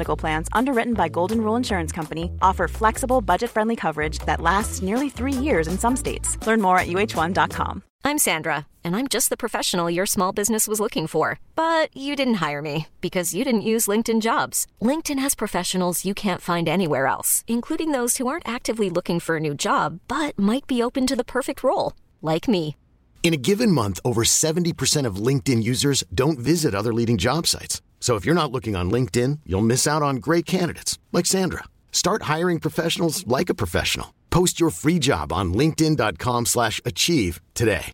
Medical Plans, underwritten by Golden Rule Insurance Company, offer flexible, budget friendly coverage that lasts nearly three years in some states. Learn more at uh1.com. I'm Sandra, and I'm just the professional your small business was looking for. But you didn't hire me because you didn't use LinkedIn jobs. LinkedIn has professionals you can't find anywhere else, including those who aren't actively looking for a new job but might be open to the perfect role, like me. In a given month, over 70% of LinkedIn users don't visit other leading job sites. So if you're not looking on LinkedIn, you'll miss out on great candidates like Sandra. Start hiring professionals like a professional. Post your free job on linkedin.com/achieve today.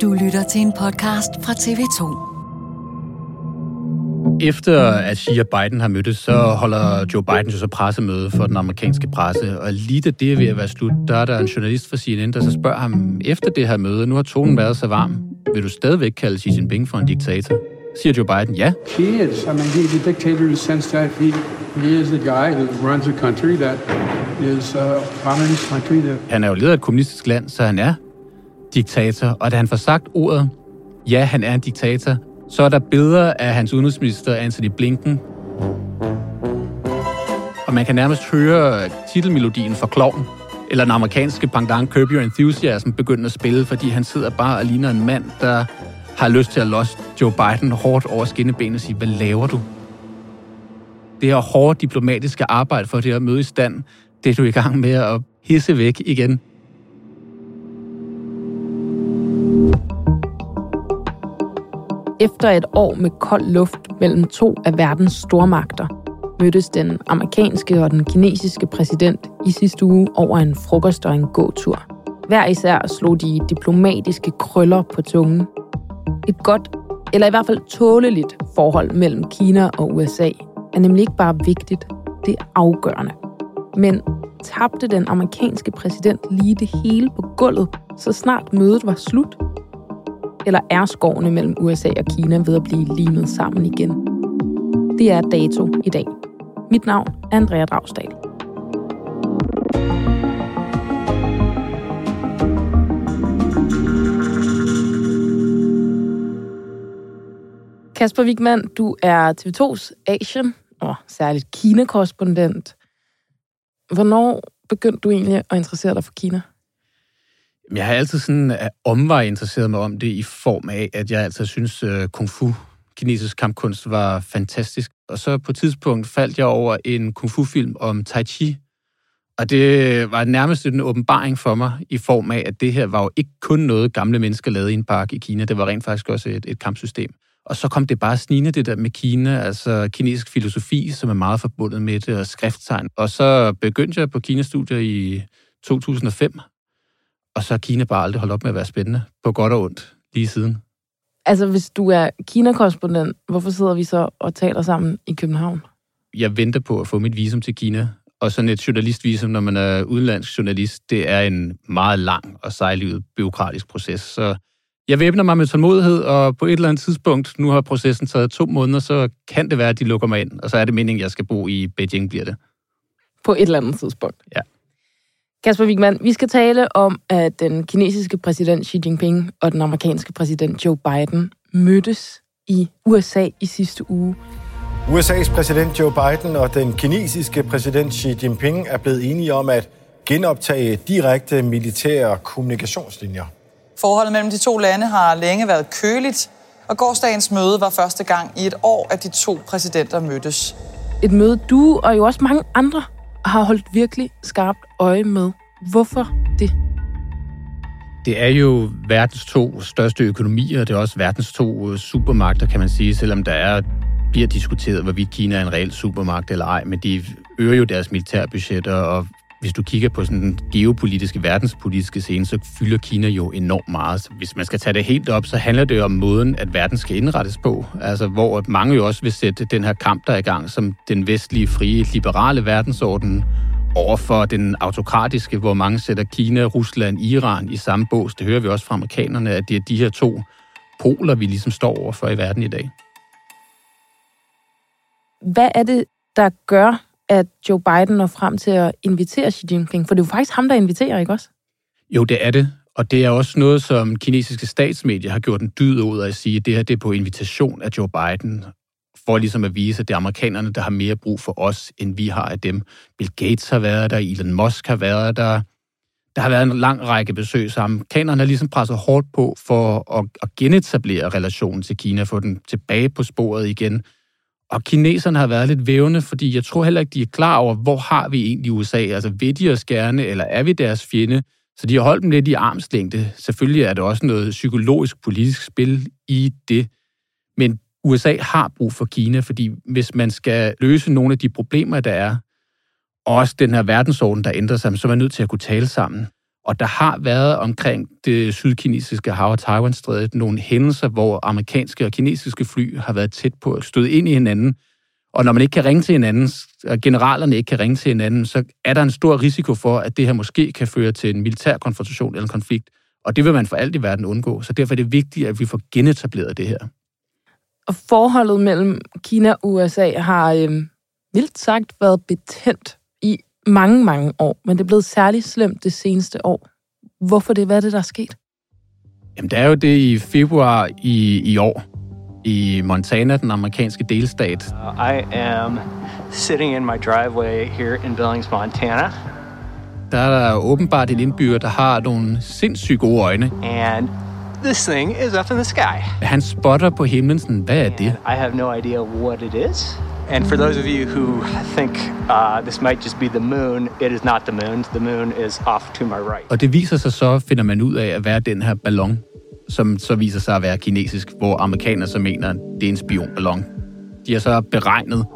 Du lytter til en podcast fra TV2. Efter at Xi og Biden har mødtes, så holder Joe Biden jo så pressemøde for den amerikanske presse. Og lige da det er ved at være slut, der er der en journalist fra CNN, der så spørger ham efter det her møde. Nu har tonen været så varm. Vil du stadigvæk kalde Xi Jinping for en diktator? Siger Joe Biden ja. He is. I mean, he's a dictator in the sense that he, he is a guy who runs a country that is a communist country that Han er jo leder af et kommunistisk land, så han er diktator. Og da han får sagt ordet, ja, han er en diktator, så er der billeder af hans udenrigsminister Anthony Blinken. Og man kan nærmest høre titelmelodien for Klovn, eller den amerikanske pendant Curb Your Enthusiasm begyndte at spille, fordi han sidder bare og ligner en mand, der har lyst til at losse Joe Biden hårdt over skinnebenet og sige, hvad laver du? Det her hårde diplomatiske arbejde for det at møde i stand, det er du i gang med at hisse væk igen. Efter et år med kold luft mellem to af verdens stormagter, mødtes den amerikanske og den kinesiske præsident i sidste uge over en frokost og en gåtur. Hver især slog de diplomatiske krøller på tungen. Et godt, eller i hvert fald tåleligt forhold mellem Kina og USA er nemlig ikke bare vigtigt, det er afgørende. Men tabte den amerikanske præsident lige det hele på gulvet, så snart mødet var slut? Eller er skovene mellem USA og Kina ved at blive limet sammen igen? Det er dato i dag. Mit navn er Andrea Dragsdal. Kasper Wigman, du er TV2's Asien og særligt Kina-korrespondent. Hvornår begyndte du egentlig at interessere dig for Kina? Jeg har altid sådan øh, omvej interesseret mig om det i form af, at jeg altid synes, uh, kung fu, kinesisk kampkunst, var fantastisk. Og så på et tidspunkt faldt jeg over en kung fu-film om Tai Chi. Og det var nærmest en åbenbaring for mig i form af, at det her var jo ikke kun noget, gamle mennesker lavede i en park i Kina. Det var rent faktisk også et, et kampsystem. Og så kom det bare snigende, det der med Kina, altså kinesisk filosofi, som er meget forbundet med det, og skrifttegn. Og så begyndte jeg på Kina-studier i 2005, og så har Kina bare aldrig holdt op med at være spændende, på godt og ondt, lige siden. Altså, hvis du er Kina-korrespondent, hvorfor sidder vi så og taler sammen i København? Jeg venter på at få mit visum til Kina, og sådan et journalistvisum, når man er udenlandsk journalist, det er en meget lang og sejlivet byråkratisk proces. Så jeg væbner mig med tålmodighed, og på et eller andet tidspunkt, nu har processen taget to måneder, så kan det være, at de lukker mig ind, og så er det meningen, at jeg skal bo i Beijing, bliver det. På et eller andet tidspunkt? Ja. Kasper Wigman, vi skal tale om, at den kinesiske præsident Xi Jinping og den amerikanske præsident Joe Biden mødtes i USA i sidste uge. USA's præsident Joe Biden og den kinesiske præsident Xi Jinping er blevet enige om at genoptage direkte militære kommunikationslinjer. Forholdet mellem de to lande har længe været køligt, og gårsdagens møde var første gang i et år, at de to præsidenter mødtes. Et møde, du og jo også mange andre har holdt virkelig skarpt øje med. Hvorfor det? Det er jo verdens to største økonomier, det er også verdens to øh, supermagter, kan man sige, selvom der er bliver diskuteret, hvorvidt Kina er en reel supermagt eller ej, men de øger jo deres militærbudgetter, og hvis du kigger på sådan den geopolitiske, verdenspolitiske scene, så fylder Kina jo enormt meget. Så hvis man skal tage det helt op, så handler det om måden, at verden skal indrettes på. Altså, hvor mange jo også vil sætte den her kamp, der er i gang, som den vestlige, frie, liberale verdensorden over for den autokratiske, hvor mange sætter Kina, Rusland, Iran i samme bås. Det hører vi også fra amerikanerne, at det er de her to poler, vi ligesom står over for i verden i dag. Hvad er det, der gør, at Joe Biden når frem til at invitere Xi Jinping? For det er jo faktisk ham, der inviterer, ikke også? Jo, det er det. Og det er også noget, som kinesiske statsmedier har gjort en dyd ud af at sige, at det her det er på invitation af Joe Biden, for ligesom at vise, at det er amerikanerne, der har mere brug for os, end vi har af dem. Bill Gates har været der, Elon Musk har været der, der har været en lang række besøg, så amerikanerne har ligesom presset hårdt på for at, at genetablere relationen til Kina, få den tilbage på sporet igen. Og kineserne har været lidt vævende, fordi jeg tror heller ikke, de er klar over, hvor har vi egentlig USA? Altså, vil de os gerne, eller er vi deres fjende? Så de har holdt dem lidt i armslængde. Selvfølgelig er der også noget psykologisk politisk spil i det. Men USA har brug for Kina, fordi hvis man skal løse nogle af de problemer, der er, og også den her verdensorden, der ændrer sig, så er man nødt til at kunne tale sammen. Og der har været omkring det sydkinesiske hav og Taiwan-strædet nogle hændelser, hvor amerikanske og kinesiske fly har været tæt på at støde ind i hinanden. Og når man ikke kan ringe til hinanden, og generalerne ikke kan ringe til hinanden, så er der en stor risiko for, at det her måske kan føre til en militær konfrontation eller en konflikt. Og det vil man for alt i verden undgå. Så derfor er det vigtigt, at vi får genetableret det her. Og forholdet mellem Kina og USA har øh, vildt sagt været betændt i mange, mange år, men det er blevet særligt slemt det seneste år. Hvorfor det? Hvad er det, der er sket? Jamen, det er jo det i februar i, i år, i Montana, den amerikanske delstat. Uh, I am sitting in my driveway here in Billings, Montana. Der er der åbenbart en indbygger, der har nogle sindssygt gode øjne. And this thing is up in the sky. Han spotter på himlen sådan, hvad er det? I have no idea what it is. And for those of you who think uh, this might just be the moon, it is not the moon. The moon is off to my right. Og det viser sig så, finder man ud af, at være den her ballon, som så viser sig at være kinesisk, hvor amerikanerne så mener, det er en spionballon. De har så beregnet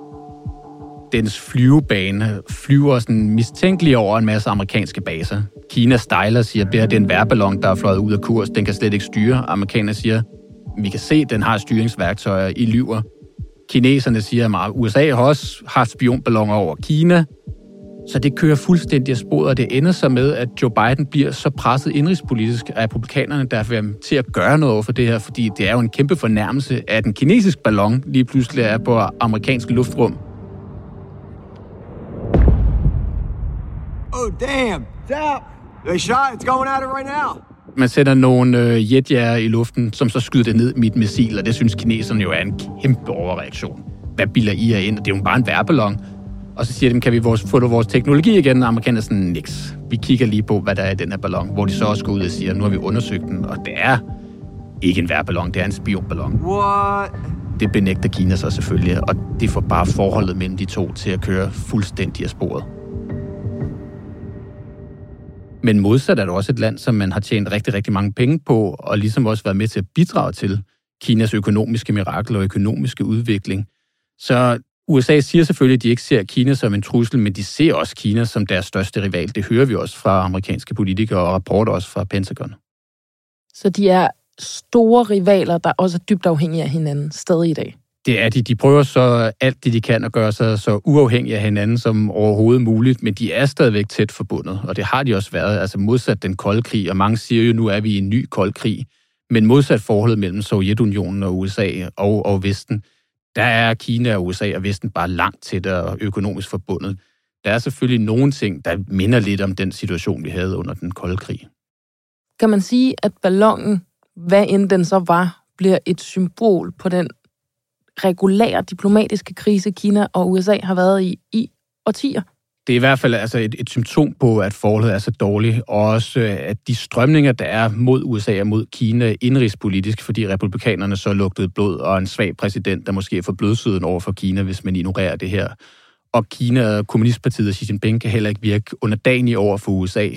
dens flyvebane, flyver sådan mistænkeligt over en masse amerikanske baser. Kina styler siger, at det er en værballon, der er fløjet ud af kurs. Den kan slet ikke styre. Amerikanerne siger, vi kan se, at den har styringsværktøjer. I lyver. Kineserne siger, at ah, USA har også haft spionballoner over Kina. Så det kører fuldstændig af sporet, og det ender så med, at Joe Biden bliver så presset indrigspolitisk af republikanerne, der vil til at gøre noget for det her, fordi det er jo en kæmpe fornærmelse, at en kinesisk ballon lige pludselig er på amerikansk luftrum. Oh, damn. Stop. They shot. It's going at it right now. Man sætter nogle øh, jetjager i luften, som så skyder det ned et missil, og det synes kineserne jo er en kæmpe overreaktion. Hvad bilder I jer ind? Det er jo bare en værballon. Og så siger de, kan vi vores, få vores teknologi igen? Og amerikanerne sådan, niks. Vi kigger lige på, hvad der er i den her ballon. Hvor de så også går ud og siger, nu har vi undersøgt den, og det er ikke en værballon, det er en spionballon. What? Det benægter Kina så selvfølgelig, og det får bare forholdet mellem de to til at køre fuldstændig af sporet. Men modsat er det også et land, som man har tjent rigtig, rigtig mange penge på, og ligesom også været med til at bidrage til Kinas økonomiske mirakel og økonomiske udvikling. Så USA siger selvfølgelig, at de ikke ser Kina som en trussel, men de ser også Kina som deres største rival. Det hører vi også fra amerikanske politikere og rapporter også fra Pentagon. Så de er store rivaler, der også er dybt afhængige af hinanden stadig i dag. Det er de. De prøver så alt det, de kan at gøre sig så uafhængige af hinanden som overhovedet muligt, men de er stadigvæk tæt forbundet, og det har de også været, altså modsat den kolde krig, og mange siger jo, nu er vi i en ny kold krig, men modsat forholdet mellem Sovjetunionen og USA og, og Vesten, der er Kina og USA og Vesten bare langt tættere økonomisk forbundet. Der er selvfølgelig nogle ting, der minder lidt om den situation, vi havde under den kolde krig. Kan man sige, at ballonen, hvad end den så var, bliver et symbol på den regulære diplomatiske krise, Kina og USA har været i i årtier? Det er i hvert fald altså et, et symptom på, at forholdet er så dårligt, og også øh, at de strømninger, der er mod USA og mod Kina indrigspolitisk, fordi republikanerne så lugtede blod, og en svag præsident, der måske er for blødsøden over for Kina, hvis man ignorerer det her. Og Kina og Kommunistpartiet og Xi Jinping kan heller ikke virke underdanig over for USA.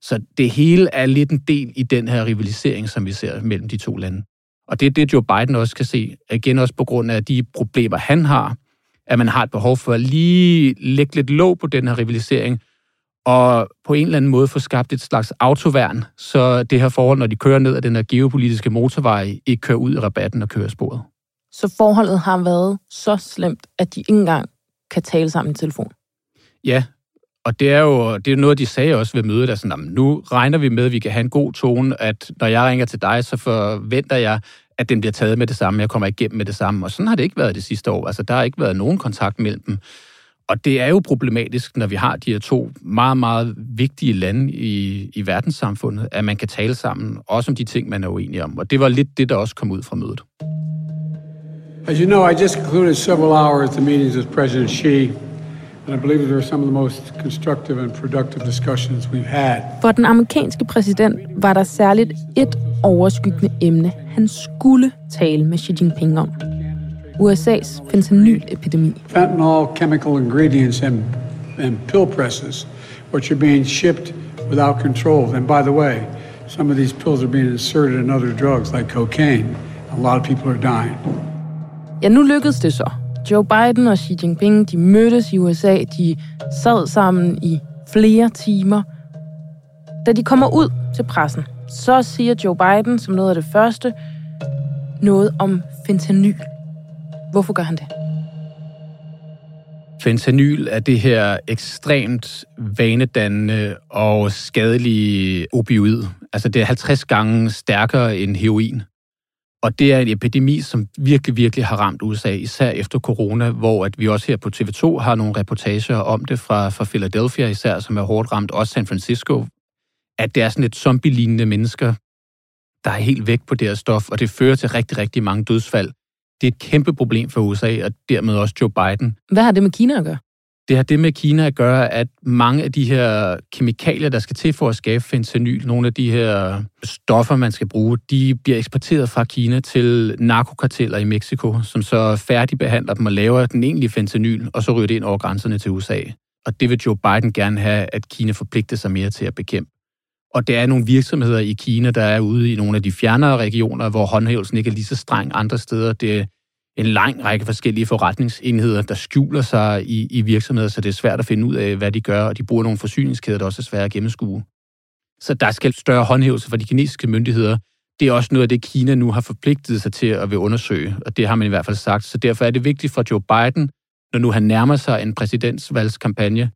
Så det hele er lidt en del i den her rivalisering, som vi ser mellem de to lande. Og det er det, Joe Biden også kan se. Igen også på grund af de problemer, han har, at man har et behov for at lige lægge lidt låg på den her rivalisering, og på en eller anden måde få skabt et slags autoværn, så det her forhold, når de kører ned ad den her geopolitiske motorvej, ikke kører ud i rabatten og kører sporet. Så forholdet har været så slemt, at de ikke engang kan tale sammen i telefon? Ja, og det er jo det er noget, de sagde også ved mødet, at sådan, nu regner vi med, at vi kan have en god tone, at når jeg ringer til dig, så forventer jeg, at den bliver taget med det samme, jeg kommer igennem med det samme. Og sådan har det ikke været det sidste år. Altså, der har ikke været nogen kontakt mellem dem. Og det er jo problematisk, når vi har de her to meget, meget vigtige lande i, i verdenssamfundet, at man kan tale sammen, også om de ting, man er uenig om. Og det var lidt det, der også kom ud fra mødet. As you know, I just concluded several hours the meetings with President Xi, and I believe they were some of the most constructive and productive discussions we've had. For den amerikanske præsident var der særligt et overskyggende emne, han skulle tale med Xi Jinping om. USA's fentanyl-epidemi. Fentanyl chemical ingredients and, and pill presses, which are being shipped without control. And by the way, some of these pills are being inserted in other drugs like cocaine. A lot of people are dying. Ja, nu lykkedes det så. Joe Biden og Xi Jinping, de mødtes i USA, de sad sammen i flere timer. Da de kommer ud til pressen, så siger Joe Biden som noget af det første noget om fentanyl. Hvorfor gør han det? Fentanyl er det her ekstremt vanedannende og skadelige opioid. Altså det er 50 gange stærkere end heroin. Og det er en epidemi, som virkelig, virkelig har ramt USA, især efter corona, hvor at vi også her på TV2 har nogle reportager om det fra, fra Philadelphia især, som er hårdt ramt, også San Francisco, at det er sådan et zombie-lignende mennesker, der er helt væk på det her stof, og det fører til rigtig, rigtig mange dødsfald. Det er et kæmpe problem for USA, og dermed også Joe Biden. Hvad har det med Kina at gøre? Det har det med Kina at gøre, at mange af de her kemikalier, der skal til for at skabe fentanyl, nogle af de her stoffer, man skal bruge, de bliver eksporteret fra Kina til narkokarteller i Mexico, som så færdigbehandler dem og laver den egentlige fentanyl, og så ryger det ind over grænserne til USA. Og det vil Joe Biden gerne have, at Kina forpligter sig mere til at bekæmpe. Og det er nogle virksomheder i Kina, der er ude i nogle af de fjernere regioner, hvor håndhævelsen ikke er lige så streng andre steder. Det en lang række forskellige forretningsenheder, der skjuler sig i, i virksomheder, så det er svært at finde ud af, hvad de gør, og de bruger nogle forsyningskæder, der også er svære at gennemskue. Så der skal større håndhævelse fra de kinesiske myndigheder. Det er også noget af det, Kina nu har forpligtet sig til at vil undersøge, og det har man i hvert fald sagt. Så derfor er det vigtigt for Joe Biden, når nu han nærmer sig en præsidentsvalgskampagne,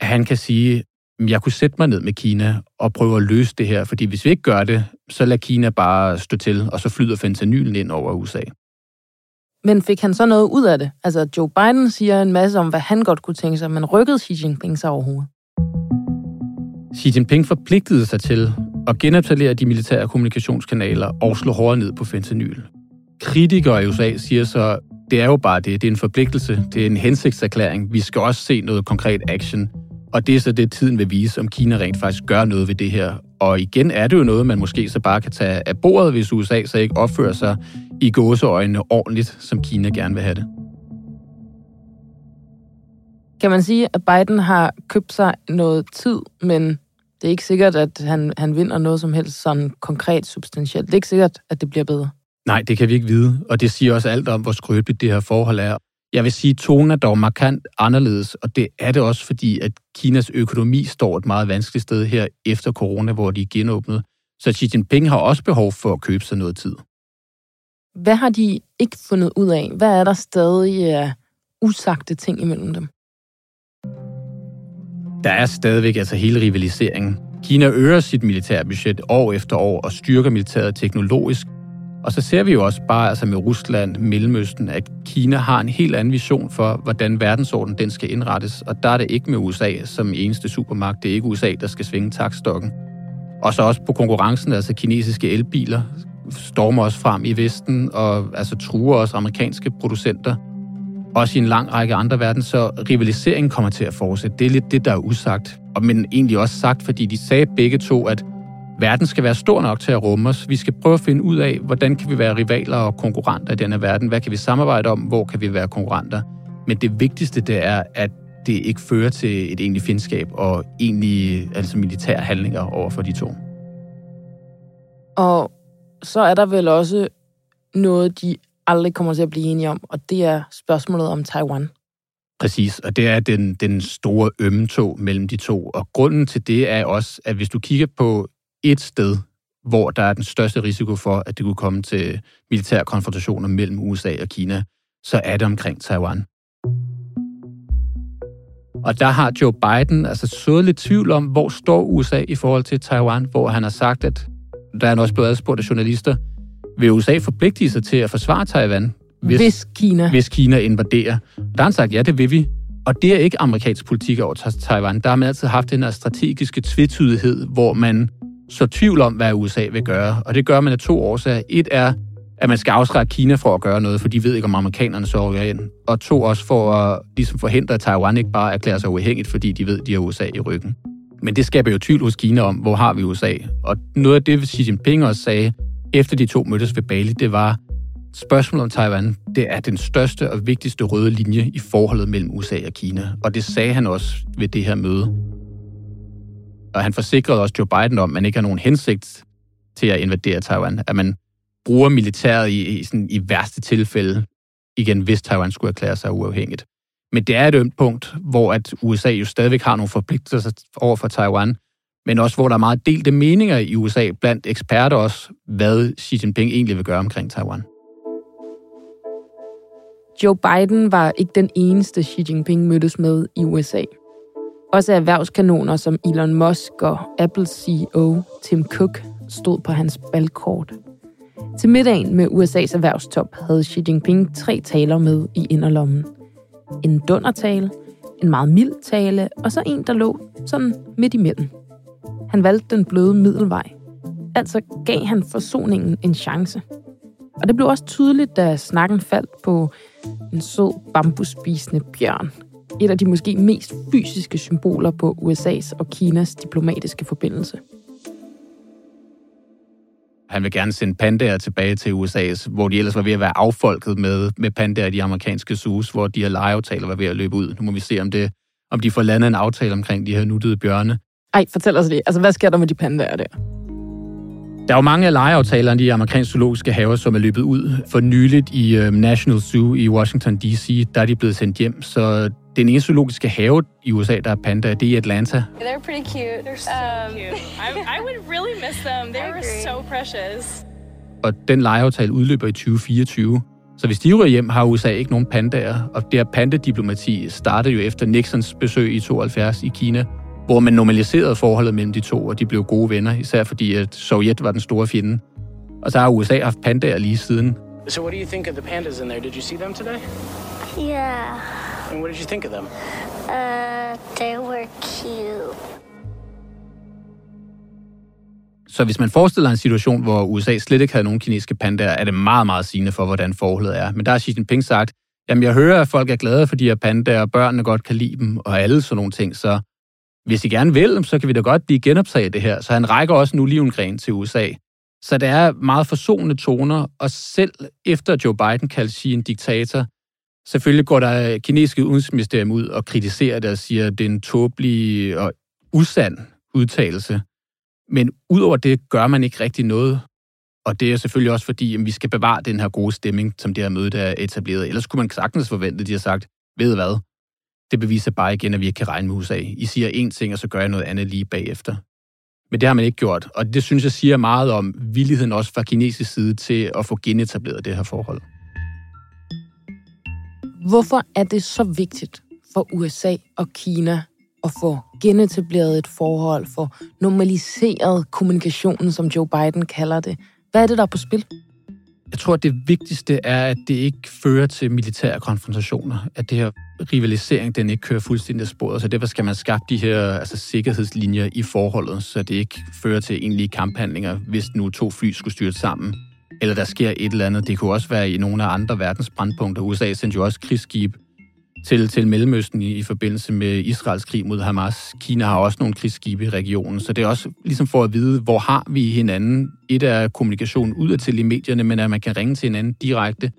at han kan sige, jeg kunne sætte mig ned med Kina og prøve at løse det her, fordi hvis vi ikke gør det, så lader Kina bare stå til, og så flyder fentanylen ind over USA. Men fik han så noget ud af det? Altså, Joe Biden siger en masse om, hvad han godt kunne tænke sig, men rykkede Xi Jinping sig overhovedet? Xi Jinping forpligtede sig til at genetablere de militære kommunikationskanaler og slå hårdere ned på fentanyl. Kritikere i USA siger så, det er jo bare det, det er en forpligtelse, det er en hensigtserklæring, vi skal også se noget konkret action. Og det er så det, tiden vil vise, om Kina rent faktisk gør noget ved det her. Og igen er det jo noget, man måske så bare kan tage af bordet, hvis USA så ikke opfører sig i gåseøjne ordentligt, som Kina gerne vil have det. Kan man sige, at Biden har købt sig noget tid, men det er ikke sikkert, at han, han vinder noget som helst sådan konkret substantielt. Det er ikke sikkert, at det bliver bedre. Nej, det kan vi ikke vide, og det siger også alt om, hvor skrøbeligt det her forhold er. Jeg vil sige, at tonen er dog markant anderledes, og det er det også, fordi at Kinas økonomi står et meget vanskeligt sted her efter corona, hvor de er genåbnet. Så Xi Jinping har også behov for at købe sig noget tid. Hvad har de ikke fundet ud af? Hvad er der stadig uh, usagte ting imellem dem? Der er stadigvæk altså hele rivaliseringen. Kina øger sit militærbudget år efter år og styrker militæret teknologisk, og så ser vi jo også bare altså med Rusland, Mellemøsten, at Kina har en helt anden vision for, hvordan verdensordenen den skal indrettes. Og der er det ikke med USA som eneste supermagt. Det er ikke USA, der skal svinge takstokken. Og så også på konkurrencen, altså kinesiske elbiler, stormer også frem i Vesten og altså truer også amerikanske producenter. Også i en lang række andre verden, så rivaliseringen kommer til at fortsætte. Det er lidt det, der er usagt. Og men egentlig også sagt, fordi de sagde begge to, at verden skal være stor nok til at rumme os. Vi skal prøve at finde ud af, hvordan kan vi være rivaler og konkurrenter i denne verden? Hvad kan vi samarbejde om? Hvor kan vi være konkurrenter? Men det vigtigste, det er, at det ikke fører til et egentligt fjendskab og egentlig altså militære handlinger over for de to. Og så er der vel også noget, de aldrig kommer til at blive enige om, og det er spørgsmålet om Taiwan. Præcis, og det er den, den store ømme tog mellem de to. Og grunden til det er også, at hvis du kigger på et sted, hvor der er den største risiko for, at det kunne komme til militære konfrontationer mellem USA og Kina, så er det omkring Taiwan. Og der har Joe Biden altså sået lidt tvivl om, hvor står USA i forhold til Taiwan, hvor han har sagt, at der er også blevet adspurgt af journalister, vil USA forpligte sig til at forsvare Taiwan, hvis, hvis Kina. Hvis Kina invaderer. Der har han sagt, ja, det vil vi. Og det er ikke amerikansk politik over Taiwan. Der har man altid haft den her strategiske tvetydighed, hvor man så tvivl om, hvad USA vil gøre. Og det gør man af to årsager. Et er, at man skal afskrække Kina for at gøre noget, for de ved ikke, om amerikanerne så rykker ind. Og to også for at ligesom forhindre, at Taiwan ikke bare erklærer sig uafhængigt, fordi de ved, at de har USA i ryggen. Men det skaber jo tvivl hos Kina om, hvor har vi USA. Og noget af det, Xi Jinping også sagde, efter de to mødtes ved Bali, det var, spørgsmålet om Taiwan, det er den største og vigtigste røde linje i forholdet mellem USA og Kina. Og det sagde han også ved det her møde. Og han forsikrede også Joe Biden om, at man ikke har nogen hensigt til at invadere Taiwan. At man bruger militæret i, i, sådan, i værste tilfælde, igen hvis Taiwan skulle erklære sig uafhængigt. Men det er et ømt punkt, hvor at USA jo stadigvæk har nogle forpligtelser over for Taiwan, men også hvor der er meget delte meninger i USA blandt eksperter også, hvad Xi Jinping egentlig vil gøre omkring Taiwan. Joe Biden var ikke den eneste Xi Jinping mødtes med i USA. Også erhvervskanoner som Elon Musk og Apple CEO Tim Cook stod på hans balkort. Til middagen med USA's erhvervstop havde Xi Jinping tre taler med i inderlommen. En dundertale, en meget mild tale, og så en, der lå sådan midt imellem. Han valgte den bløde middelvej. Altså gav han forsoningen en chance. Og det blev også tydeligt, da snakken faldt på en sød bambusspisende bjørn. Et af de måske mest fysiske symboler på USA's og Kinas diplomatiske forbindelse. Han vil gerne sende pandaer tilbage til USA, hvor de ellers var ved at være affolket med, med pandaer i de amerikanske zoos, hvor de her legeaftaler var ved at løbe ud. Nu må vi se, om, det, om de får landet en aftale omkring de her nuttede bjørne. Ej, fortæl os det. Altså, hvad sker der med de pandaer der? Der er jo mange af lejeaftalerne i de amerikanske zoologiske haver, som er løbet ud. For nyligt i uh, National Zoo i Washington D.C., der er de blevet sendt hjem, så den eneste zoologiske have i USA, der er panda, det er i Atlanta. They're pretty cute. They're so um, cute. I, I would really miss them. They were so precious. Og den lejeaftale udløber i 2024. Så hvis de ryger hjem, har USA ikke nogen pandaer. Og det her pandadiplomati startede jo efter Nixons besøg i 72 i Kina, hvor man normaliserede forholdet mellem de to, og de blev gode venner, især fordi at Sovjet var den store fjende. Og så har USA haft pandaer lige siden. So what do you think of the pandas in there? Did you see them today? Yeah. And what did you think of them? Uh, they were cute. Så hvis man forestiller en situation, hvor USA slet ikke havde nogen kinesiske pandaer, er det meget, meget sigende for, hvordan forholdet er. Men der har Xi Jinping sagt, jamen jeg hører, at folk er glade for de her pandaer, og børnene godt kan lide dem, og alle sådan nogle ting, så hvis I gerne vil, så kan vi da godt lige genoptage det her. Så han rækker også en olivengren til USA. Så der er meget forsonende toner, og selv efter Joe Biden kaldte Xi en diktator, selvfølgelig går der kinesiske udenrigsministerium ud og kritiserer det og siger, at det er en tåbelig og usand udtalelse. Men udover det gør man ikke rigtig noget. Og det er selvfølgelig også fordi, at vi skal bevare den her gode stemning, som det her møde er etableret. Ellers kunne man sagtens forvente, at de har sagt, ved hvad, det beviser bare igen, at vi ikke kan regne med USA. I siger én ting, og så gør jeg noget andet lige bagefter. Men det har man ikke gjort, og det synes jeg siger meget om villigheden også fra kinesisk side til at få genetableret det her forhold. Hvorfor er det så vigtigt for USA og Kina at få genetableret et forhold, for normaliseret kommunikationen, som Joe Biden kalder det? Hvad er det, der er på spil? Jeg tror, at det vigtigste er, at det ikke fører til militære konfrontationer. At det her rivalisering, den ikke kører fuldstændig af sporet. Så derfor skal man skabe de her altså, sikkerhedslinjer i forholdet, så det ikke fører til egentlige kamphandlinger, hvis nu to fly skulle styre sammen. Eller der sker et eller andet. Det kunne også være i nogle af andre verdens brandpunkter. USA sendte jo også krigsskib til, til Mellemøsten i, i forbindelse med Israels krig mod Hamas. Kina har også nogle krigsskibe i regionen, så det er også ligesom for at vide, hvor har vi hinanden. Et er kommunikation udadtil i medierne, men at man kan ringe til hinanden direkte.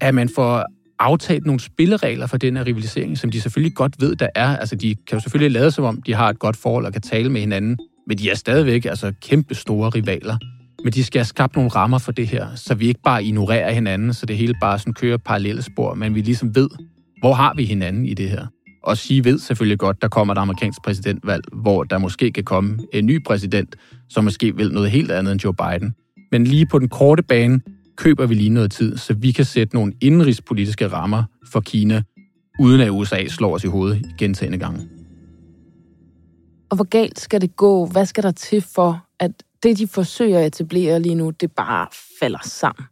At man får aftalt nogle spilleregler for den her rivalisering, som de selvfølgelig godt ved, der er. Altså, de kan jo selvfølgelig lade som om, de har et godt forhold og kan tale med hinanden, men de er stadigvæk altså, kæmpe store rivaler. Men de skal have skabt nogle rammer for det her, så vi ikke bare ignorerer hinanden, så det hele bare sådan kører parallelle spor, men vi ligesom ved, hvor har vi hinanden i det her? Og Xi ved selvfølgelig godt, der kommer et amerikansk præsidentvalg, hvor der måske kan komme en ny præsident, som måske vil noget helt andet end Joe Biden. Men lige på den korte bane køber vi lige noget tid, så vi kan sætte nogle indrigspolitiske rammer for Kina, uden at USA slår os i hovedet gentagende gange. Og hvor galt skal det gå? Hvad skal der til for, at det, de forsøger at etablere lige nu, det bare falder sammen?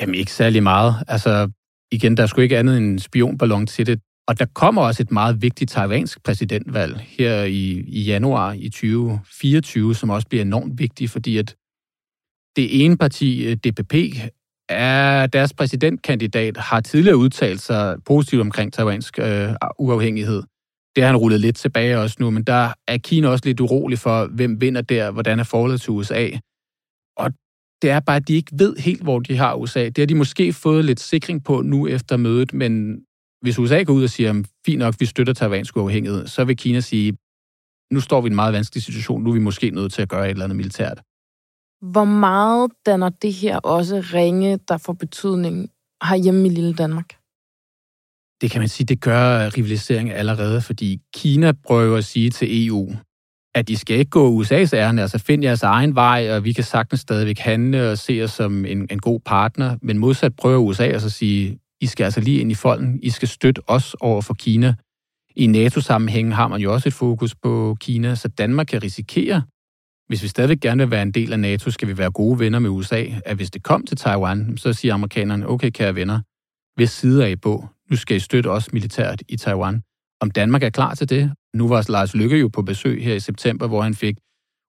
Jamen ikke særlig meget. Altså igen, der er sgu ikke andet end en spionballon til det. Og der kommer også et meget vigtigt taiwansk præsidentvalg her i, i januar i 2024, som også bliver enormt vigtigt, fordi at det ene parti, øh, DPP, er deres præsidentkandidat, har tidligere udtalt sig positivt omkring taiwansk øh, uafhængighed. Det har han rullet lidt tilbage også nu, men der er Kina også lidt urolig for, hvem vinder der, hvordan er forholdet til USA. Det er bare, at de ikke ved helt, hvor de har USA. Det har de måske fået lidt sikring på nu efter mødet, men hvis USA går ud og siger, fint nok, vi støtter taiwansk uafhængighed, så vil Kina sige, nu står vi i en meget vanskelig situation, nu er vi måske nødt til at gøre et eller andet militært. Hvor meget danner det her også ringe, der får betydning herhjemme i lille Danmark? Det kan man sige, det gør rivalisering allerede, fordi Kina prøver at sige til EU, at de skal ikke gå USA's ærne, altså find jeres egen vej, og vi kan sagtens stadigvæk handle og se os som en, en god partner, men modsat prøver USA altså at sige, I skal altså lige ind i folden, I skal støtte os over for Kina. I NATO-sammenhængen har man jo også et fokus på Kina, så Danmark kan risikere, hvis vi stadigvæk gerne vil være en del af NATO, skal vi være gode venner med USA, at hvis det kom til Taiwan, så siger amerikanerne, okay, kære venner, hvis sider er I på, nu skal I støtte os militært i Taiwan. Om Danmark er klar til det? Nu var Lars Lykke jo på besøg her i september, hvor han fik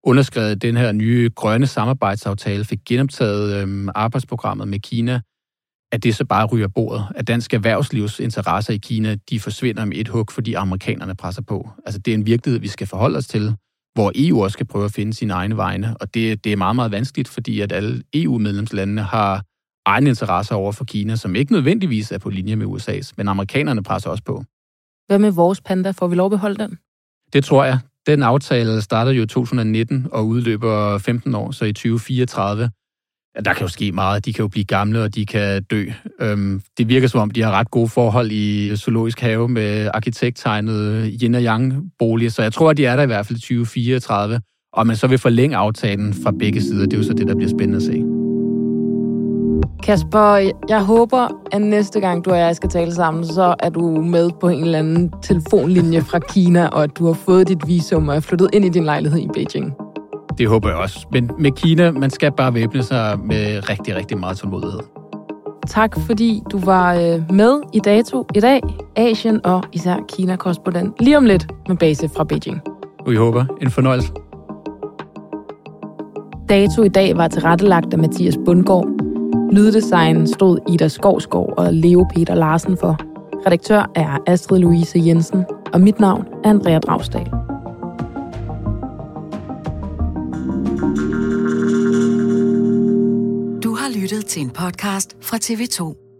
underskrevet den her nye grønne samarbejdsaftale, fik genoptaget øhm, arbejdsprogrammet med Kina, at det så bare ryger bordet, at dansk erhvervslivs interesser i Kina, de forsvinder med et hug, fordi amerikanerne presser på. Altså det er en virkelighed, vi skal forholde os til, hvor EU også skal prøve at finde sine egne vegne, og det, det er meget, meget vanskeligt, fordi at alle EU-medlemslandene har egne interesser over for Kina, som ikke nødvendigvis er på linje med USA's, men amerikanerne presser også på. Hvad med vores panda? Får vi lov at beholde den? Det tror jeg. Den aftale startede jo i 2019 og udløber 15 år, så i 2034. Der kan jo ske meget. De kan jo blive gamle, og de kan dø. Øhm, det virker som om, de har ret gode forhold i zoologisk have med arkitekttegnet yin og yang bolig, så jeg tror, at de er der i hvert fald i 2034. Og man så vil forlænge aftalen fra begge sider. Det er jo så det, der bliver spændende at se. Kasper, jeg håber, at næste gang du og jeg skal tale sammen, så er du med på en eller anden telefonlinje fra Kina, og at du har fået dit visum og er flyttet ind i din lejlighed i Beijing. Det håber jeg også. Men med Kina, man skal bare væbne sig med rigtig, rigtig meget tålmodighed. Tak fordi du var øh, med i Dato i dag, Asien og især Kina-korrespondent. Lige om lidt med base fra Beijing. Vi håber. En fornøjelse. Dato i dag var tilrettelagt af Mathias Bundgaard. Lyddesign stod Ida Skovskov og Leo Peter Larsen for. Redaktør er Astrid Louise Jensen, og mit navn er Andrea Dragsdal. Du har lyttet til en podcast fra TV2.